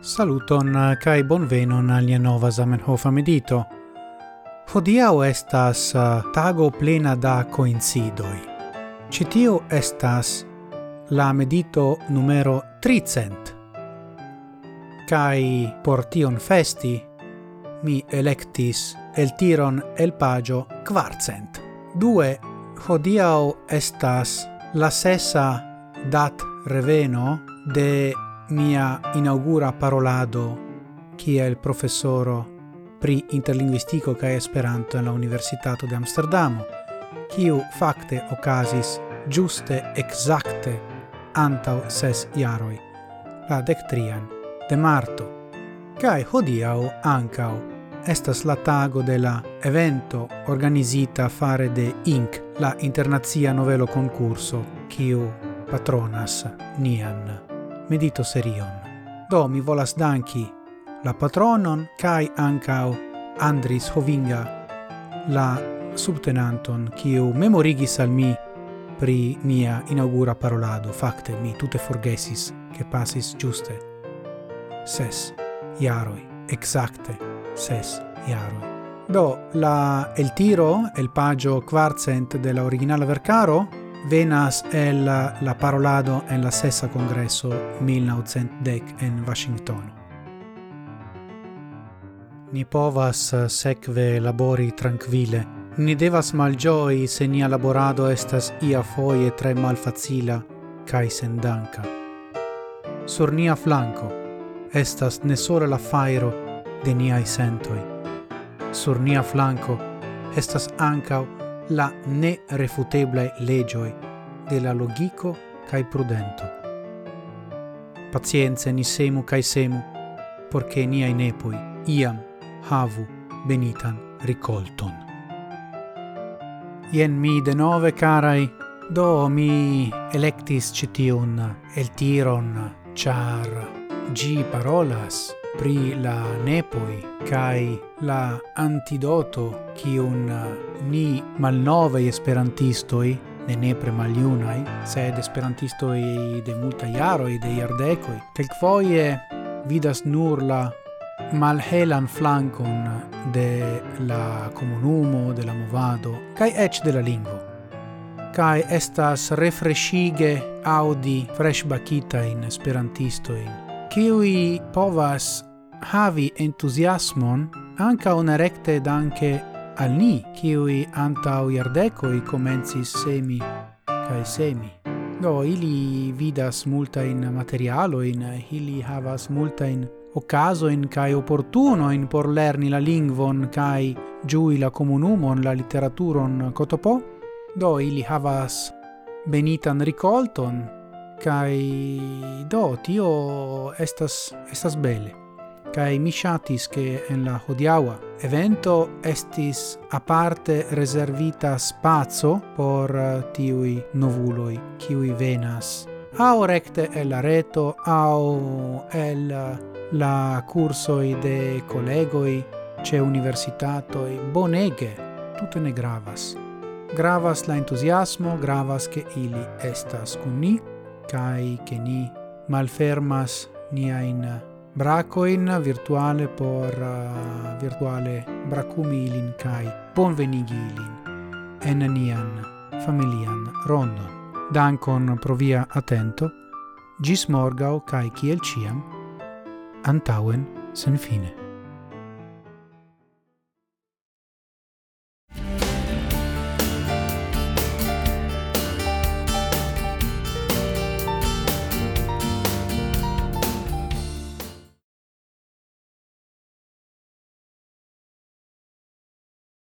Saluton eh, kai bonvenon al nia nova Zamenhof medito. Hodiaŭ estas eh, tago plena da coincidoi. Citio estas la medito numero 300. Kai por tion festi mi electis el tiron el pagio quartcent. Due hodiaŭ estas la sesa dat reveno de mia inaugura parolado kiel profesoro pri interlinguistico kaj Esperanto en la Universitato de Amsterdamo, quiu facte ocasis giuste exacte antau ses iaroi, la dectrian de marto. Cae hodiau ancau estas la tago de la evento organizita fare de INC, la Internazia Novelo Concurso, quiu patronas nian medito serion. Do mi volas danki la patronon kai ancau Andris Hovinga la subtenanton kiu memorigis al mi pri mia inaugura parolado fakte mi tute forgesis che pasis giuste ses jaroi exacte ses jaroi do la el tiro el pagio quarcent della originale vercaro venas el la parolado en la sessa congresso 1910 en Washington. Ni povas eh, sekve labori tranquille, ni devas malgioi se nia laborado estas ia foie tre malfacila cae sendanca. Sur nia flanco estas ne sole la fairo de niai sentoi. Sur nia flanco estas ancau la nerefuteblai legioi de la logico cae prudento. Pazienze ni semu cae semu, porche niai nepoi iam havu benitan ricolton. Ien mi de nove, carai, do mi electis citiun el tiron, char gi parolas pri la nepoi kai la antidoto kiun uh, ni malnove esperantistoi ne nepre maliunai sed esperantistoj de multa iaroi de jardekoj. foie vidas nur la malhelan flankon de la comunumo, de la movado, kai ech de la lingvo. kai estas refreshige audi fresh bakita in esperantistoin, kiui povas havi entusiasmon anca una recte danke al ni, kiui antau i comencis semi kai semi. Do, ili vidas materialo in ili havas multa in ocaso in kai opportuno in por lerni la lingvon kai giui la comunumon, la literaturon cotopo, do ili havas benitan ricolton, kai do, tio estas, estas belle cae mi shatis che en la hodiaua evento estis aparte reservita spazio por eh, tiui novuloi, kiui venas au recte el la reto, au el eh, la cursoi de collegoi, ce universitatoi, bonege, tutte ne gravas. Gravas la entusiasmo, gravas che ili estas con ni, kai che ni malfermas nia in eh, bracoin virtuale por uh, virtuale bracumi ilin kai bonvenigi ilin en nian familian rondon. Dankon pro via atento, gis morgau kai kiel ciam, antauen sen fine.